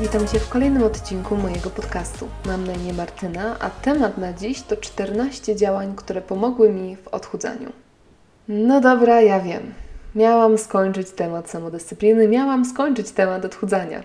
Witam Cię w kolejnym odcinku mojego podcastu. Mam na imię Martyna, a temat na dziś to 14 działań, które pomogły mi w odchudzaniu. No dobra, ja wiem. Miałam skończyć temat samodyscypliny, miałam skończyć temat odchudzania,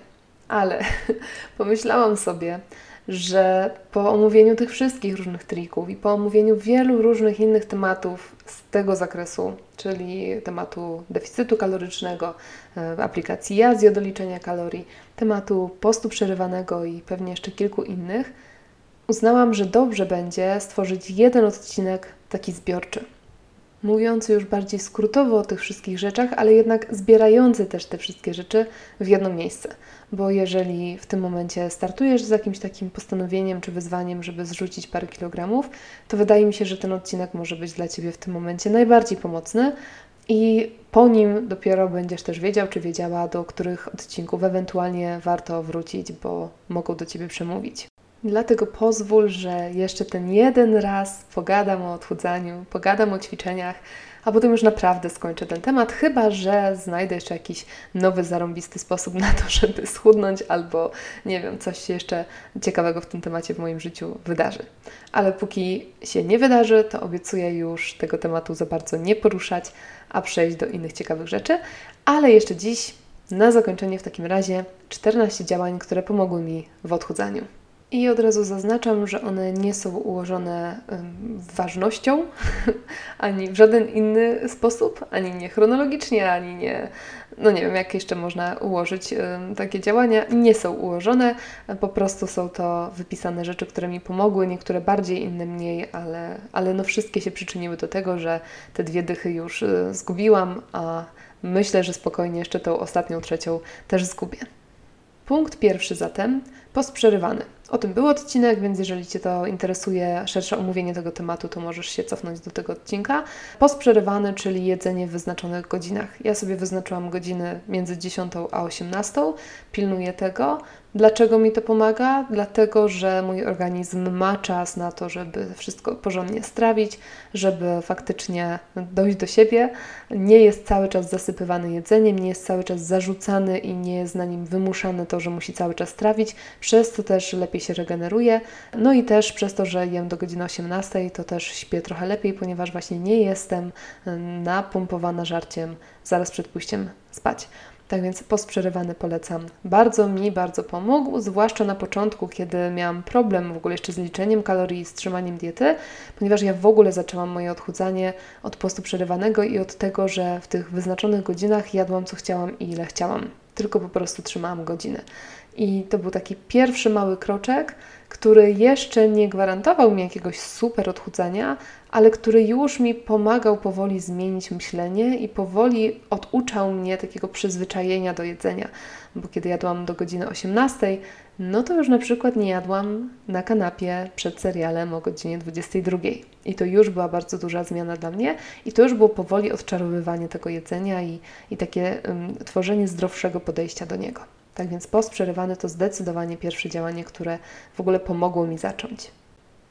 ale pomyślałam sobie, że po omówieniu tych wszystkich różnych trików i po omówieniu wielu różnych innych tematów z tego zakresu, czyli tematu deficytu kalorycznego, e, aplikacji Yazio do liczenia kalorii, tematu postu przerywanego i pewnie jeszcze kilku innych, uznałam, że dobrze będzie stworzyć jeden odcinek taki zbiorczy mówiący już bardziej skrótowo o tych wszystkich rzeczach, ale jednak zbierający też te wszystkie rzeczy w jedno miejsce. Bo jeżeli w tym momencie startujesz z jakimś takim postanowieniem czy wyzwaniem, żeby zrzucić parę kilogramów, to wydaje mi się, że ten odcinek może być dla Ciebie w tym momencie najbardziej pomocny. I po nim dopiero będziesz też wiedział, czy wiedziała, do których odcinków ewentualnie warto wrócić, bo mogą do Ciebie przemówić. Dlatego pozwól, że jeszcze ten jeden raz pogadam o odchudzaniu, pogadam o ćwiczeniach, a potem już naprawdę skończę ten temat, chyba że znajdę jeszcze jakiś nowy, zarąbisty sposób na to, żeby schudnąć, albo nie wiem, coś się jeszcze ciekawego w tym temacie w moim życiu wydarzy. Ale póki się nie wydarzy, to obiecuję już tego tematu za bardzo nie poruszać, a przejść do innych ciekawych rzeczy. Ale jeszcze dziś, na zakończenie w takim razie, 14 działań, które pomogły mi w odchudzaniu. I od razu zaznaczam, że one nie są ułożone ważnością, ani w żaden inny sposób, ani nie chronologicznie, ani nie, no nie wiem, jak jeszcze można ułożyć takie działania. Nie są ułożone, po prostu są to wypisane rzeczy, które mi pomogły, niektóre bardziej, inne mniej, ale, ale no wszystkie się przyczyniły do tego, że te dwie dychy już y, zgubiłam, a myślę, że spokojnie jeszcze tą ostatnią, trzecią też zgubię. Punkt pierwszy zatem, post przerywany. O tym był odcinek, więc jeżeli Cię to interesuje, szersze omówienie tego tematu, to możesz się cofnąć do tego odcinka. Post przerywany, czyli jedzenie w wyznaczonych godzinach. Ja sobie wyznaczyłam godziny między 10 a 18, pilnuję tego. Dlaczego mi to pomaga? Dlatego, że mój organizm ma czas na to, żeby wszystko porządnie strawić, żeby faktycznie dojść do siebie. Nie jest cały czas zasypywany jedzeniem, nie jest cały czas zarzucany i nie jest na nim wymuszane to, że musi cały czas trawić. Przez to też lepiej się regeneruje. No i też przez to, że jem do godziny 18, to też śpię trochę lepiej, ponieważ właśnie nie jestem napompowana żarciem zaraz przed pójściem spać. Tak więc post przerywany polecam. Bardzo mi bardzo pomógł, zwłaszcza na początku, kiedy miałam problem w ogóle jeszcze z liczeniem kalorii i z trzymaniem diety, ponieważ ja w ogóle zaczęłam moje odchudzanie od postu przerywanego i od tego, że w tych wyznaczonych godzinach jadłam co chciałam i ile chciałam. Tylko po prostu trzymałam godzinę. I to był taki pierwszy mały kroczek, który jeszcze nie gwarantował mi jakiegoś super odchudzania, ale który już mi pomagał powoli zmienić myślenie i powoli oduczał mnie takiego przyzwyczajenia do jedzenia. Bo kiedy jadłam do godziny 18, no to już na przykład nie jadłam na kanapie przed serialem o godzinie 22. I to już była bardzo duża zmiana dla mnie, i to już było powoli odczarowywanie tego jedzenia i, i takie um, tworzenie zdrowszego podejścia do niego. Tak więc post przerywany to zdecydowanie pierwsze działanie, które w ogóle pomogło mi zacząć.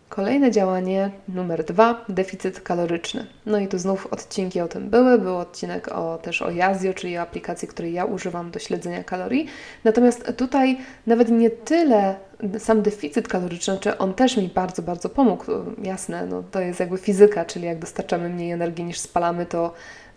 Kolejne działanie numer dwa, deficyt kaloryczny. No i tu znów odcinki o tym były. Był odcinek o, też o Yazio, czyli o aplikacji, której ja używam do śledzenia kalorii. Natomiast tutaj nawet nie tyle sam deficyt kaloryczny, czy on też mi bardzo, bardzo pomógł. Jasne, no to jest jakby fizyka, czyli jak dostarczamy mniej energii niż spalamy, to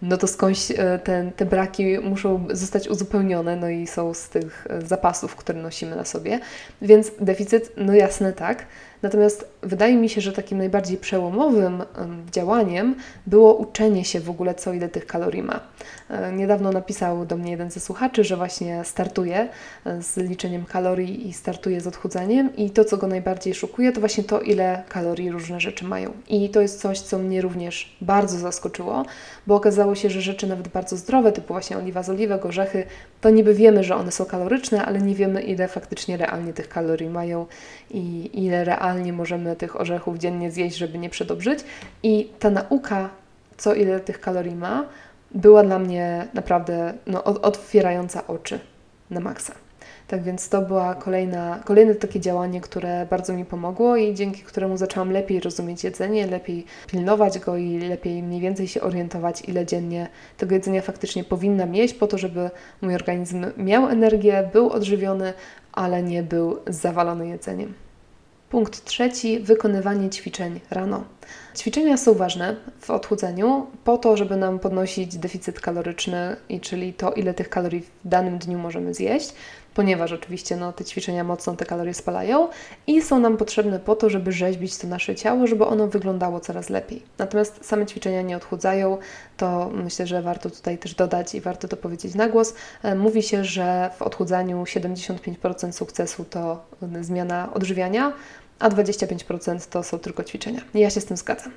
no to skądś e, te, te braki muszą zostać uzupełnione, no i są z tych e, zapasów, które nosimy na sobie. Więc deficyt, no jasne tak, Natomiast wydaje mi się, że takim najbardziej przełomowym działaniem było uczenie się w ogóle, co ile tych kalorii ma. E, niedawno napisał do mnie jeden ze słuchaczy, że właśnie startuje z liczeniem kalorii i startuje z odchudzaniem, i to, co go najbardziej szokuje, to właśnie to, ile kalorii różne rzeczy mają. I to jest coś, co mnie również bardzo zaskoczyło, bo okazało się, że rzeczy nawet bardzo zdrowe, typu właśnie oliwa z oliwek, orzechy, to niby wiemy, że one są kaloryczne, ale nie wiemy, ile faktycznie realnie tych kalorii mają i ile realnie możemy tych orzechów dziennie zjeść, żeby nie przedobrzyć. I ta nauka, co ile tych kalorii ma, była dla mnie naprawdę no, otwierająca oczy na maksa. Tak więc to była kolejna, kolejne takie działanie, które bardzo mi pomogło i dzięki któremu zaczęłam lepiej rozumieć jedzenie, lepiej pilnować go i lepiej mniej więcej się orientować, ile dziennie tego jedzenia faktycznie powinnam jeść, po to, żeby mój organizm miał energię, był odżywiony, ale nie był zawalony jedzeniem. Punkt trzeci wykonywanie ćwiczeń rano. Ćwiczenia są ważne w odchudzaniu po to, żeby nam podnosić deficyt kaloryczny, czyli to, ile tych kalorii w danym dniu możemy zjeść, ponieważ oczywiście no, te ćwiczenia mocno te kalorie spalają i są nam potrzebne po to, żeby rzeźbić to nasze ciało, żeby ono wyglądało coraz lepiej. Natomiast same ćwiczenia nie odchudzają, to myślę, że warto tutaj też dodać i warto to powiedzieć na głos. E, mówi się, że w odchudzaniu 75% sukcesu to zmiana odżywiania, a 25% to są tylko ćwiczenia. Ja się z tym zgadzam.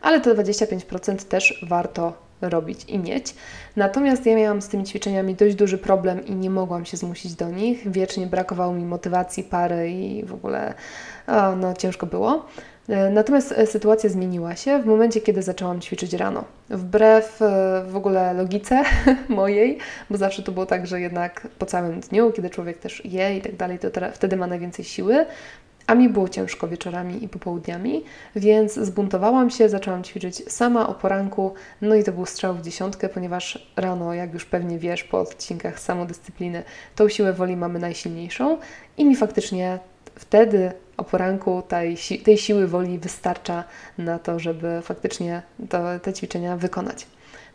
Ale te 25% też warto robić i mieć. Natomiast ja miałam z tymi ćwiczeniami dość duży problem i nie mogłam się zmusić do nich. Wiecznie brakowało mi motywacji, pary i w ogóle no, ciężko było. E, natomiast e, sytuacja zmieniła się w momencie, kiedy zaczęłam ćwiczyć rano. Wbrew e, w ogóle logice mojej, bo zawsze to było tak, że jednak po całym dniu, kiedy człowiek też je i tak dalej, to wtedy ma najwięcej siły. A mi było ciężko wieczorami i popołudniami, więc zbuntowałam się, zaczęłam ćwiczyć sama o poranku, no i to był strzał w dziesiątkę, ponieważ rano, jak już pewnie wiesz po odcinkach samodyscypliny, tą siłę woli mamy najsilniejszą. I mi faktycznie wtedy o poranku tej, si tej siły woli wystarcza na to, żeby faktycznie to, te ćwiczenia wykonać.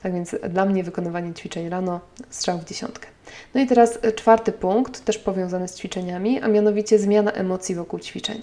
Tak więc dla mnie wykonywanie ćwiczeń rano strzał w dziesiątkę. No i teraz czwarty punkt, też powiązany z ćwiczeniami, a mianowicie zmiana emocji wokół ćwiczeń.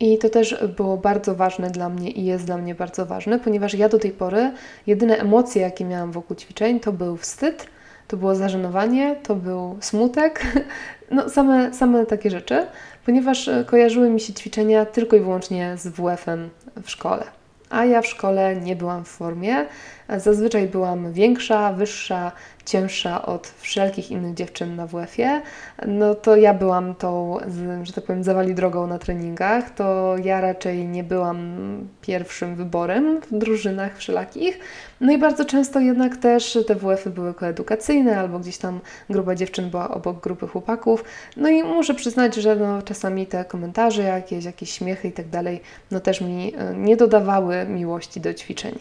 I to też było bardzo ważne dla mnie i jest dla mnie bardzo ważne, ponieważ ja do tej pory jedyne emocje, jakie miałam wokół ćwiczeń, to był wstyd, to było zażenowanie, to był smutek, no same, same takie rzeczy, ponieważ e, kojarzyły mi się ćwiczenia tylko i wyłącznie z WF-em w szkole. A ja w szkole nie byłam w formie, Zazwyczaj byłam większa, wyższa, cięższa od wszelkich innych dziewczyn na WF-ie, no to ja byłam tą, że tak powiem, zawali drogą na treningach, to ja raczej nie byłam pierwszym wyborem w drużynach wszelakich. No i bardzo często jednak też te WF-y były koedukacyjne, albo gdzieś tam grupa dziewczyn była obok grupy chłopaków. No i muszę przyznać, że no, czasami te komentarze jakieś, jakieś śmiechy i tak dalej, no też mi e, nie dodawały miłości do ćwiczeń.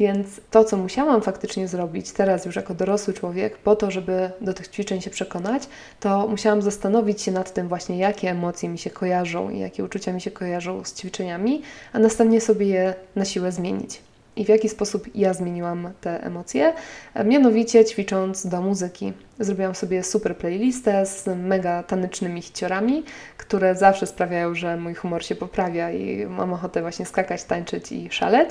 Więc to, co musiałam faktycznie zrobić teraz już jako dorosły człowiek, po to, żeby do tych ćwiczeń się przekonać, to musiałam zastanowić się nad tym właśnie, jakie emocje mi się kojarzą i jakie uczucia mi się kojarzą z ćwiczeniami, a następnie sobie je na siłę zmienić i w jaki sposób ja zmieniłam te emocje, mianowicie ćwicząc do muzyki. Zrobiłam sobie super playlistę z mega tanecznymi hiciorami, które zawsze sprawiają, że mój humor się poprawia i mam ochotę właśnie skakać, tańczyć i szaleć.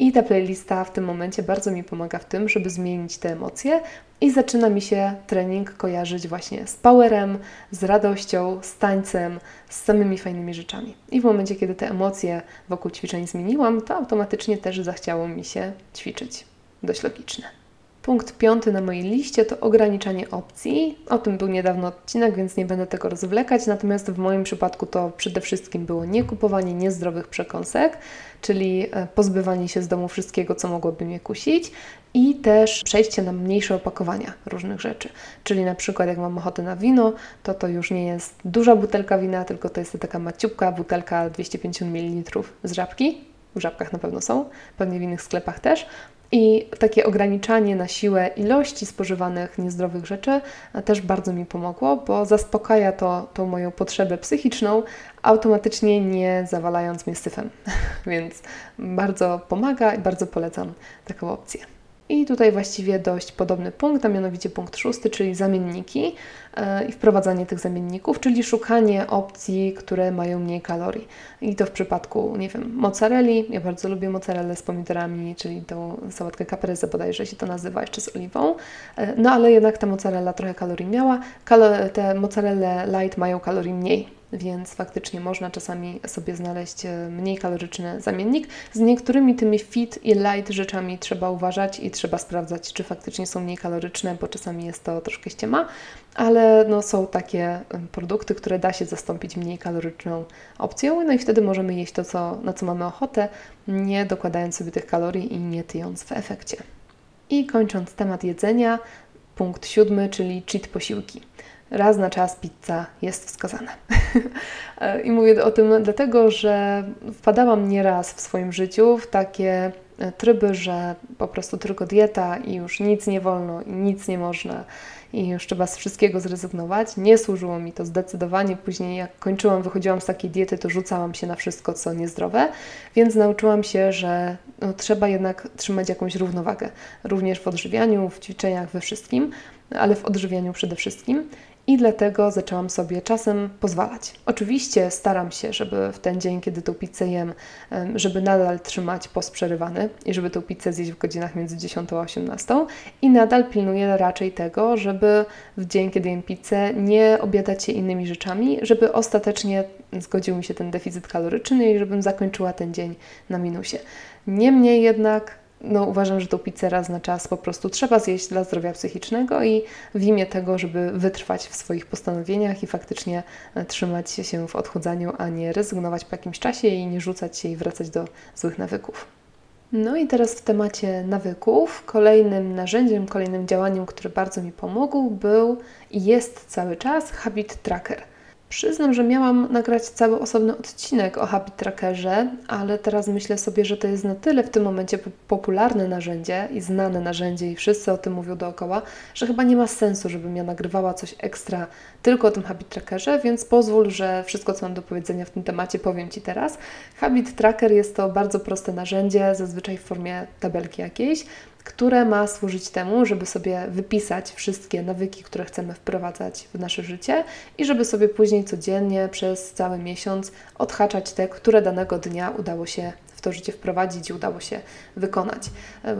I ta playlista w tym momencie bardzo mi pomaga w tym, żeby zmienić te emocje i zaczyna mi się trening kojarzyć właśnie z powerem, z radością, z tańcem, z samymi fajnymi rzeczami. I w momencie, kiedy te emocje wokół ćwiczeń zmieniłam, to automatycznie też zachciało mi się ćwiczyć. Dość logiczne. Punkt piąty na mojej liście to ograniczanie opcji. O tym był niedawno odcinek, więc nie będę tego rozwlekać. Natomiast w moim przypadku to przede wszystkim było nie kupowanie niezdrowych przekąsek, czyli e, pozbywanie się z domu wszystkiego, co mogłoby mnie kusić i też przejście na mniejsze opakowania różnych rzeczy. Czyli na przykład jak mam ochotę na wino, to to już nie jest duża butelka wina, tylko to jest taka maciupka butelka 250 ml z żabki. W żabkach na pewno są, pewnie w innych sklepach też. I takie ograniczanie na siłę ilości spożywanych niezdrowych rzeczy też bardzo mi pomogło, bo zaspokaja to tą moją potrzebę psychiczną, automatycznie nie zawalając mnie syfem. Więc bardzo pomaga i bardzo polecam taką opcję. I tutaj właściwie dość podobny punkt, a mianowicie punkt szósty, czyli zamienniki e, i wprowadzanie tych zamienników, czyli szukanie opcji, które mają mniej kalorii. I to w przypadku, nie wiem, mozzarelli. Ja bardzo lubię mozzarellę z pomidorami, czyli tą sałatkę caprese bodajże się to nazywa, jeszcze z oliwą. E, no ale jednak ta mozzarella trochę kalorii miała. te mozzarelle light mają kalorii mniej więc faktycznie można czasami sobie znaleźć e, mniej kaloryczny zamiennik. Z niektórymi tymi fit i light rzeczami trzeba uważać i trzeba sprawdzać, czy faktycznie są mniej kaloryczne, bo czasami jest to troszkę ściema, ale no, są takie produkty, które da się zastąpić mniej kaloryczną opcją, no i wtedy możemy jeść to, co, na co mamy ochotę, nie dokładając sobie tych kalorii i nie tyjąc w efekcie. I kończąc temat jedzenia, punkt siódmy, czyli cheat posiłki raz na czas pizza jest wskazana. I mówię o tym dlatego, że wpadałam nieraz w swoim życiu w takie e, tryby, że po prostu tylko dieta i już nic nie wolno i nic nie można i już trzeba z wszystkiego zrezygnować. Nie służyło mi to zdecydowanie. Później, jak kończyłam, wychodziłam z takiej diety, to rzucałam się na wszystko, co niezdrowe, więc nauczyłam się, że no, trzeba jednak trzymać jakąś równowagę, również w odżywianiu, w ćwiczeniach, we wszystkim, ale w odżywianiu przede wszystkim i dlatego zaczęłam sobie czasem pozwalać. Oczywiście staram się, żeby w ten dzień, kiedy tą pizzę jem, żeby nadal trzymać post przerywany i żeby tą pizzę zjeść w godzinach między 10 a 18 i nadal pilnuję raczej tego, żeby w dzień, kiedy jem pizzę, nie obiadać się innymi rzeczami, żeby ostatecznie zgodził mi się ten deficyt kaloryczny i żebym zakończyła ten dzień na minusie. Niemniej jednak no, uważam, że tą pizzę raz na czas po prostu trzeba zjeść dla zdrowia psychicznego i w imię tego, żeby wytrwać w swoich postanowieniach i faktycznie e, trzymać się w odchudzaniu, a nie rezygnować po jakimś czasie i nie rzucać się i wracać do złych nawyków. No i teraz w temacie nawyków, kolejnym narzędziem, kolejnym działaniem, które bardzo mi pomógł, był i jest cały czas habit tracker. Przyznam, że miałam nagrać cały osobny odcinek o Habit Trackerze, ale teraz myślę sobie, że to jest na tyle w tym momencie popularne narzędzie i znane narzędzie i wszyscy o tym mówią dookoła, że chyba nie ma sensu, żebym ja nagrywała coś ekstra tylko o tym Habit Trackerze, więc pozwól, że wszystko, co mam do powiedzenia w tym temacie, powiem Ci teraz. Habit Tracker jest to bardzo proste narzędzie, zazwyczaj w formie tabelki jakiejś, które ma służyć temu, żeby sobie wypisać wszystkie nawyki, które chcemy wprowadzać w nasze życie i żeby sobie później codziennie przez cały miesiąc odhaczać te, które danego dnia udało się w to życie wprowadzić i udało się wykonać.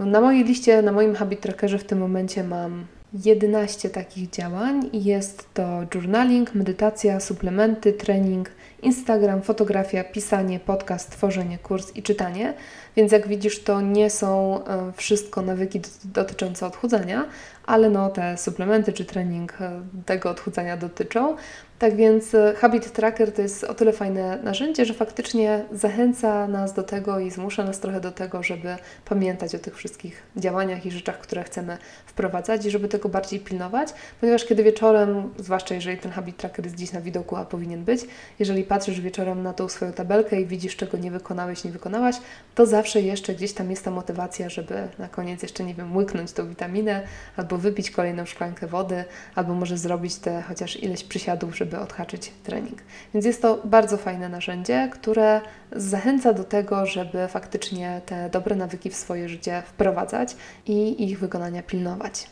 Na mojej liście, na moim habit trackerze w tym momencie mam 11 takich działań jest to journaling, medytacja, suplementy, trening, Instagram, fotografia, pisanie, podcast, tworzenie, kurs i czytanie. Więc jak widzisz, to nie są e, wszystko nawyki dotyczące odchudzania, ale no te suplementy czy trening e, tego odchudzania dotyczą. Tak więc e, Habit Tracker to jest o tyle fajne narzędzie, że faktycznie zachęca nas do tego i zmusza nas trochę do tego, żeby pamiętać o tych wszystkich działaniach i rzeczach, które chcemy wprowadzać i żeby tego bardziej pilnować, ponieważ kiedy wieczorem, zwłaszcza jeżeli ten Habit Tracker jest gdzieś na widoku, a powinien być, jeżeli patrzysz wieczorem na tą swoją tabelkę i widzisz, czego nie wykonałeś, nie wykonałaś, to zawsze jeszcze gdzieś tam jest ta motywacja, żeby na koniec jeszcze, nie wiem, łyknąć tą witaminę albo wypić kolejną szklankę wody, albo może zrobić te chociaż ileś przysiadów, żeby odhaczyć trening. Więc jest to bardzo fajne narzędzie, które zachęca do tego, żeby faktycznie te dobre nawyki w swoje życie wprowadzać i ich wykonania pilnować.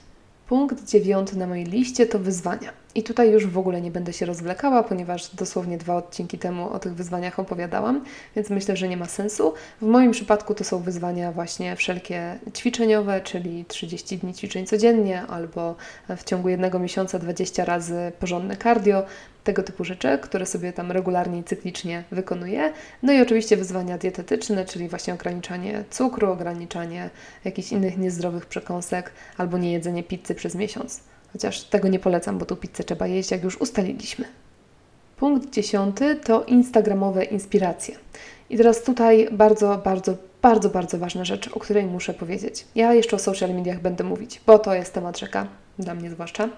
Punkt dziewiąty na mojej liście to wyzwania. I tutaj już w ogóle nie będę się rozwlekała, ponieważ dosłownie dwa odcinki temu o tych wyzwaniach opowiadałam, więc myślę, że nie ma sensu. W moim przypadku to są wyzwania właśnie wszelkie ćwiczeniowe, czyli 30 dni ćwiczeń codziennie albo w ciągu jednego miesiąca 20 razy porządne cardio, tego typu rzeczy, które sobie tam regularnie i cyklicznie wykonuję. No i oczywiście wyzwania dietetyczne, czyli właśnie ograniczanie cukru, ograniczanie jakichś innych niezdrowych przekąsek albo niejedzenie pizzy przez miesiąc. Chociaż tego nie polecam, bo tą pizzę trzeba jeść, jak już ustaliliśmy. Punkt dziesiąty to instagramowe inspiracje. I teraz tutaj bardzo, bardzo, bardzo, bardzo ważna rzecz, o której muszę powiedzieć. Ja jeszcze o social mediach będę mówić, bo to jest temat rzeka dla mnie zwłaszcza.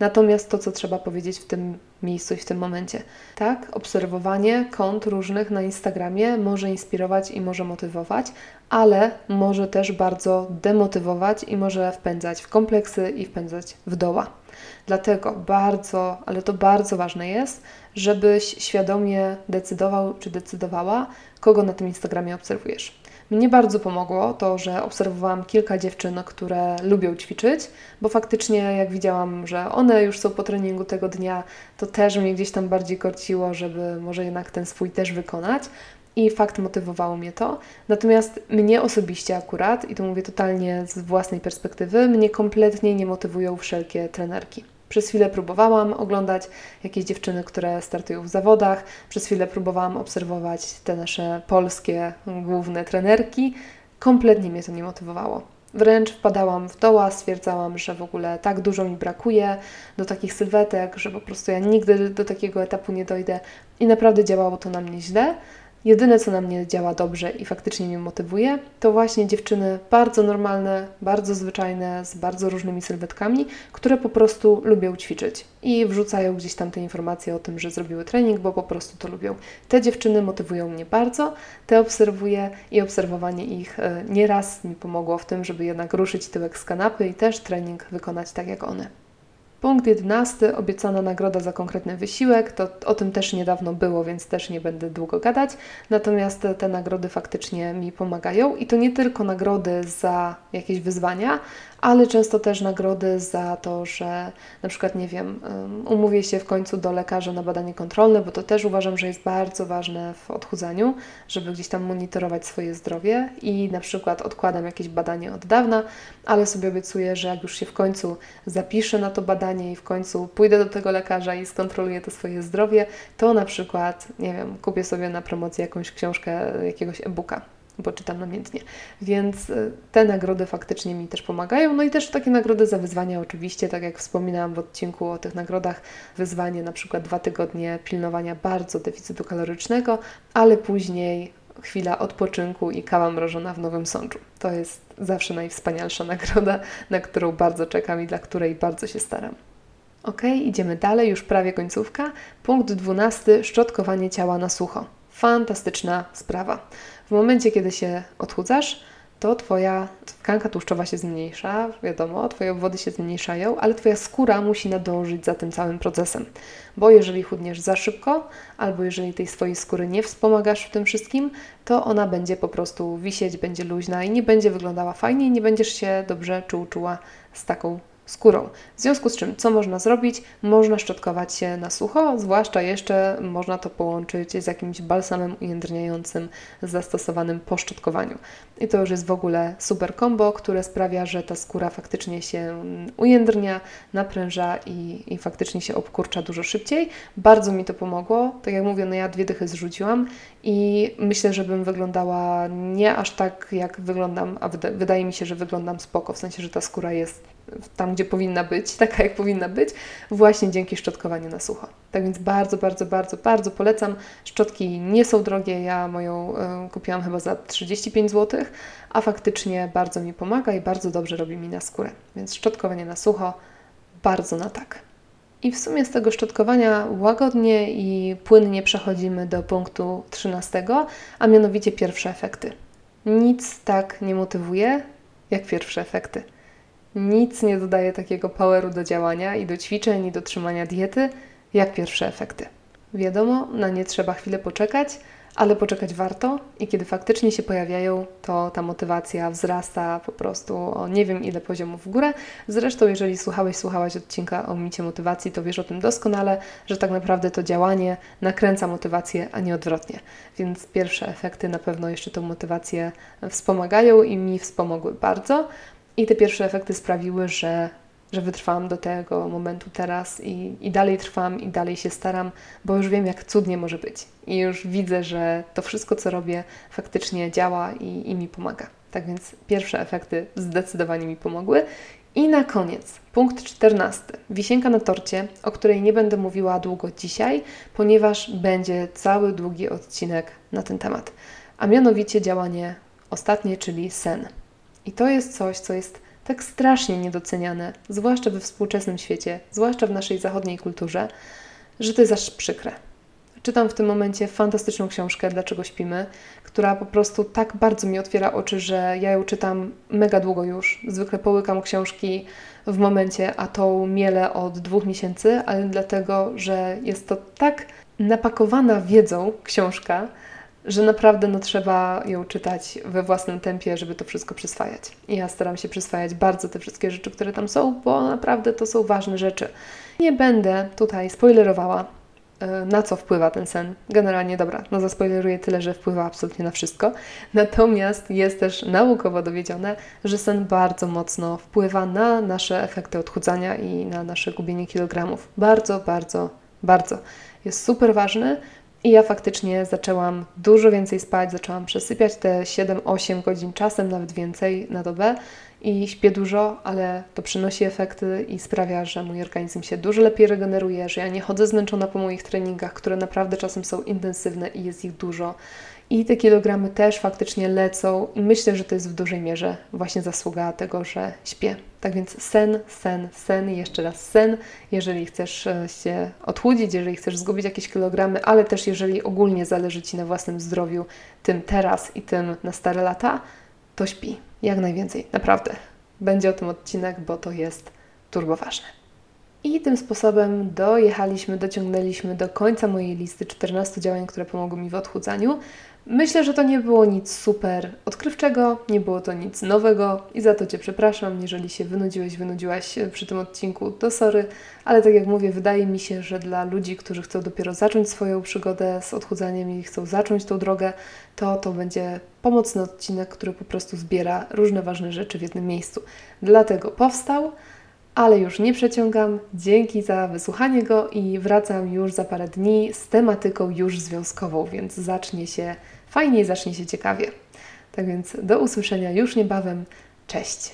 Natomiast to, co trzeba powiedzieć w tym miejscu i w tym momencie. Tak, obserwowanie kont różnych na Instagramie może inspirować i może motywować, ale może też bardzo demotywować i może wpędzać w kompleksy i wpędzać w doła. Dlatego bardzo, ale to bardzo ważne jest, żebyś świadomie decydował czy decydowała, kogo na tym Instagramie obserwujesz. Mnie bardzo pomogło to, że obserwowałam kilka dziewczyn, które lubią ćwiczyć, bo faktycznie jak widziałam, że one już są po treningu tego dnia, to też mnie gdzieś tam bardziej korciło, żeby może jednak ten swój też wykonać. I fakt motywowało mnie to. Natomiast mnie osobiście akurat, i to mówię totalnie z własnej perspektywy, mnie kompletnie nie motywują wszelkie trenerki. Przez chwilę próbowałam oglądać jakieś dziewczyny, które startują w zawodach, przez chwilę próbowałam obserwować te nasze polskie główne trenerki. Kompletnie mnie to nie motywowało. Wręcz wpadałam w doła, stwierdzałam, że w ogóle tak dużo mi brakuje do takich sylwetek, że po prostu ja nigdy do takiego etapu nie dojdę i naprawdę działało to na mnie źle. Jedyne, co na mnie działa dobrze i faktycznie mnie motywuje, to właśnie dziewczyny bardzo normalne, bardzo zwyczajne, z bardzo różnymi sylwetkami, które po prostu lubią ćwiczyć i wrzucają gdzieś tam te informacje o tym, że zrobiły trening, bo po prostu to lubią. Te dziewczyny motywują mnie bardzo, te obserwuję i obserwowanie ich e, nieraz mi pomogło w tym, żeby jednak ruszyć tyłek z kanapy i też trening wykonać tak jak one. Punkt jedenasty, obiecana nagroda za konkretny wysiłek. To o tym też niedawno było, więc też nie będę długo gadać. Natomiast te nagrody faktycznie mi pomagają i to nie tylko nagrody za jakieś wyzwania, ale często też nagrody za to, że na przykład, nie wiem, umówię się w końcu do lekarza na badanie kontrolne, bo to też uważam, że jest bardzo ważne w odchudzaniu, żeby gdzieś tam monitorować swoje zdrowie i na przykład odkładam jakieś badanie od dawna, ale sobie obiecuję, że jak już się w końcu zapiszę na to badanie i w końcu pójdę do tego lekarza i skontroluję to swoje zdrowie, to na przykład, nie wiem, kupię sobie na promocji jakąś książkę, jakiegoś e-booka bo czytam namiętnie. Więc y, te nagrody faktycznie mi też pomagają. No i też takie nagrody za wyzwania, oczywiście, tak jak wspominałam w odcinku o tych nagrodach, wyzwanie na przykład dwa tygodnie pilnowania bardzo deficytu kalorycznego, ale później chwila odpoczynku i kawa mrożona w Nowym Sączu. To jest zawsze najwspanialsza nagroda, na którą bardzo czekam i dla której bardzo się staram. Ok, idziemy dalej, już prawie końcówka. Punkt dwunasty: szczotkowanie ciała na sucho. Fantastyczna sprawa. W momencie, kiedy się odchudzasz, to Twoja tkanka tłuszczowa się zmniejsza, wiadomo, Twoje obwody się zmniejszają, ale Twoja skóra musi nadążyć za tym całym procesem. Bo jeżeli chudniesz za szybko, albo jeżeli tej swojej skóry nie wspomagasz w tym wszystkim, to ona będzie po prostu wisieć, będzie luźna i nie będzie wyglądała fajnie i nie będziesz się dobrze czuł, czuła z taką skórą. W związku z czym, co można zrobić? Można szczotkować się na sucho, zwłaszcza jeszcze można to połączyć z jakimś balsamem ujędrniającym zastosowanym po szczotkowaniu. I to już jest w ogóle super kombo, które sprawia, że ta skóra faktycznie się ujędrnia, napręża i, i faktycznie się obkurcza dużo szybciej. Bardzo mi to pomogło. Tak jak mówię, no ja dwie dychy zrzuciłam i myślę, że bym wyglądała nie aż tak, jak wyglądam, a wydaje mi się, że wyglądam spoko, w sensie, że ta skóra jest tam, gdzie powinna być, taka jak powinna być, właśnie dzięki szczotkowaniu na sucho. Tak więc bardzo, bardzo, bardzo, bardzo polecam. Szczotki nie są drogie, ja moją y, kupiłam chyba za 35 zł, a faktycznie bardzo mi pomaga i bardzo dobrze robi mi na skórę. Więc szczotkowanie na sucho bardzo na tak. I w sumie z tego szczotkowania łagodnie i płynnie przechodzimy do punktu 13, a mianowicie pierwsze efekty. Nic tak nie motywuje jak pierwsze efekty. Nic nie dodaje takiego poweru do działania i do ćwiczeń i do trzymania diety, jak pierwsze efekty. Wiadomo, na nie trzeba chwilę poczekać, ale poczekać warto i kiedy faktycznie się pojawiają, to ta motywacja wzrasta po prostu o nie wiem ile poziomów w górę. Zresztą, jeżeli słuchałeś, słuchałaś odcinka o micie motywacji, to wiesz o tym doskonale, że tak naprawdę to działanie nakręca motywację, a nie odwrotnie. Więc pierwsze efekty na pewno jeszcze tą motywację wspomagają i mi wspomogły bardzo. I te pierwsze efekty sprawiły, że, że wytrwałam do tego momentu teraz i, i dalej trwam i dalej się staram, bo już wiem, jak cudnie może być. I już widzę, że to wszystko, co robię, faktycznie działa i, i mi pomaga. Tak więc pierwsze efekty zdecydowanie mi pomogły. I na koniec, punkt czternasty. Wisienka na torcie, o której nie będę mówiła długo dzisiaj, ponieważ będzie cały długi odcinek na ten temat. A mianowicie działanie ostatnie, czyli sen. I to jest coś, co jest tak strasznie niedoceniane, zwłaszcza we współczesnym świecie, zwłaszcza w naszej zachodniej kulturze, że to jest aż przykre. Czytam w tym momencie fantastyczną książkę Dlaczego śpimy, która po prostu tak bardzo mi otwiera oczy, że ja ją czytam mega długo już. Zwykle połykam książki w momencie, a tą mielę od dwóch miesięcy, ale dlatego, że jest to tak napakowana wiedzą książka, że naprawdę no, trzeba ją czytać we własnym tempie, żeby to wszystko przyswajać. I ja staram się przyswajać bardzo te wszystkie rzeczy, które tam są, bo naprawdę to są ważne rzeczy. Nie będę tutaj spoilerowała, e, na co wpływa ten sen. Generalnie, dobra, no zaspoileruję tyle, że wpływa absolutnie na wszystko. Natomiast jest też naukowo dowiedzione, że sen bardzo mocno wpływa na nasze efekty odchudzania i na nasze gubienie kilogramów. Bardzo, bardzo, bardzo. Jest super ważny, i ja faktycznie zaczęłam dużo więcej spać, zaczęłam przesypiać te 7-8 godzin czasem, nawet więcej na dobę i śpię dużo, ale to przynosi efekty i sprawia, że mój organizm się dużo lepiej regeneruje, że ja nie chodzę zmęczona po moich treningach, które naprawdę czasem są intensywne i jest ich dużo. I te kilogramy też faktycznie lecą i myślę, że to jest w dużej mierze właśnie zasługa tego, że śpię. Tak więc sen, sen, sen jeszcze raz sen, jeżeli chcesz e, się odchudzić, jeżeli chcesz zgubić jakieś kilogramy, ale też jeżeli ogólnie zależy Ci na własnym zdrowiu, tym teraz i tym na stare lata, to śpi. Jak najwięcej, naprawdę. Będzie o tym odcinek, bo to jest turbo ważne. I tym sposobem dojechaliśmy, dociągnęliśmy do końca mojej listy 14 działań, które pomogły mi w odchudzaniu. Myślę, że to nie było nic super odkrywczego, nie było to nic nowego i za to Cię przepraszam, jeżeli się wynudziłeś, wynudziłaś przy tym odcinku, to sorry, ale tak jak mówię, wydaje mi się, że dla ludzi, którzy chcą dopiero zacząć swoją przygodę z odchudzaniem i chcą zacząć tą drogę, to to będzie pomocny odcinek, który po prostu zbiera różne ważne rzeczy w jednym miejscu. Dlatego powstał ale już nie przeciągam. Dzięki za wysłuchanie go i wracam już za parę dni z tematyką już związkową, więc zacznie się fajnie, zacznie się ciekawie. Tak więc do usłyszenia już niebawem. Cześć!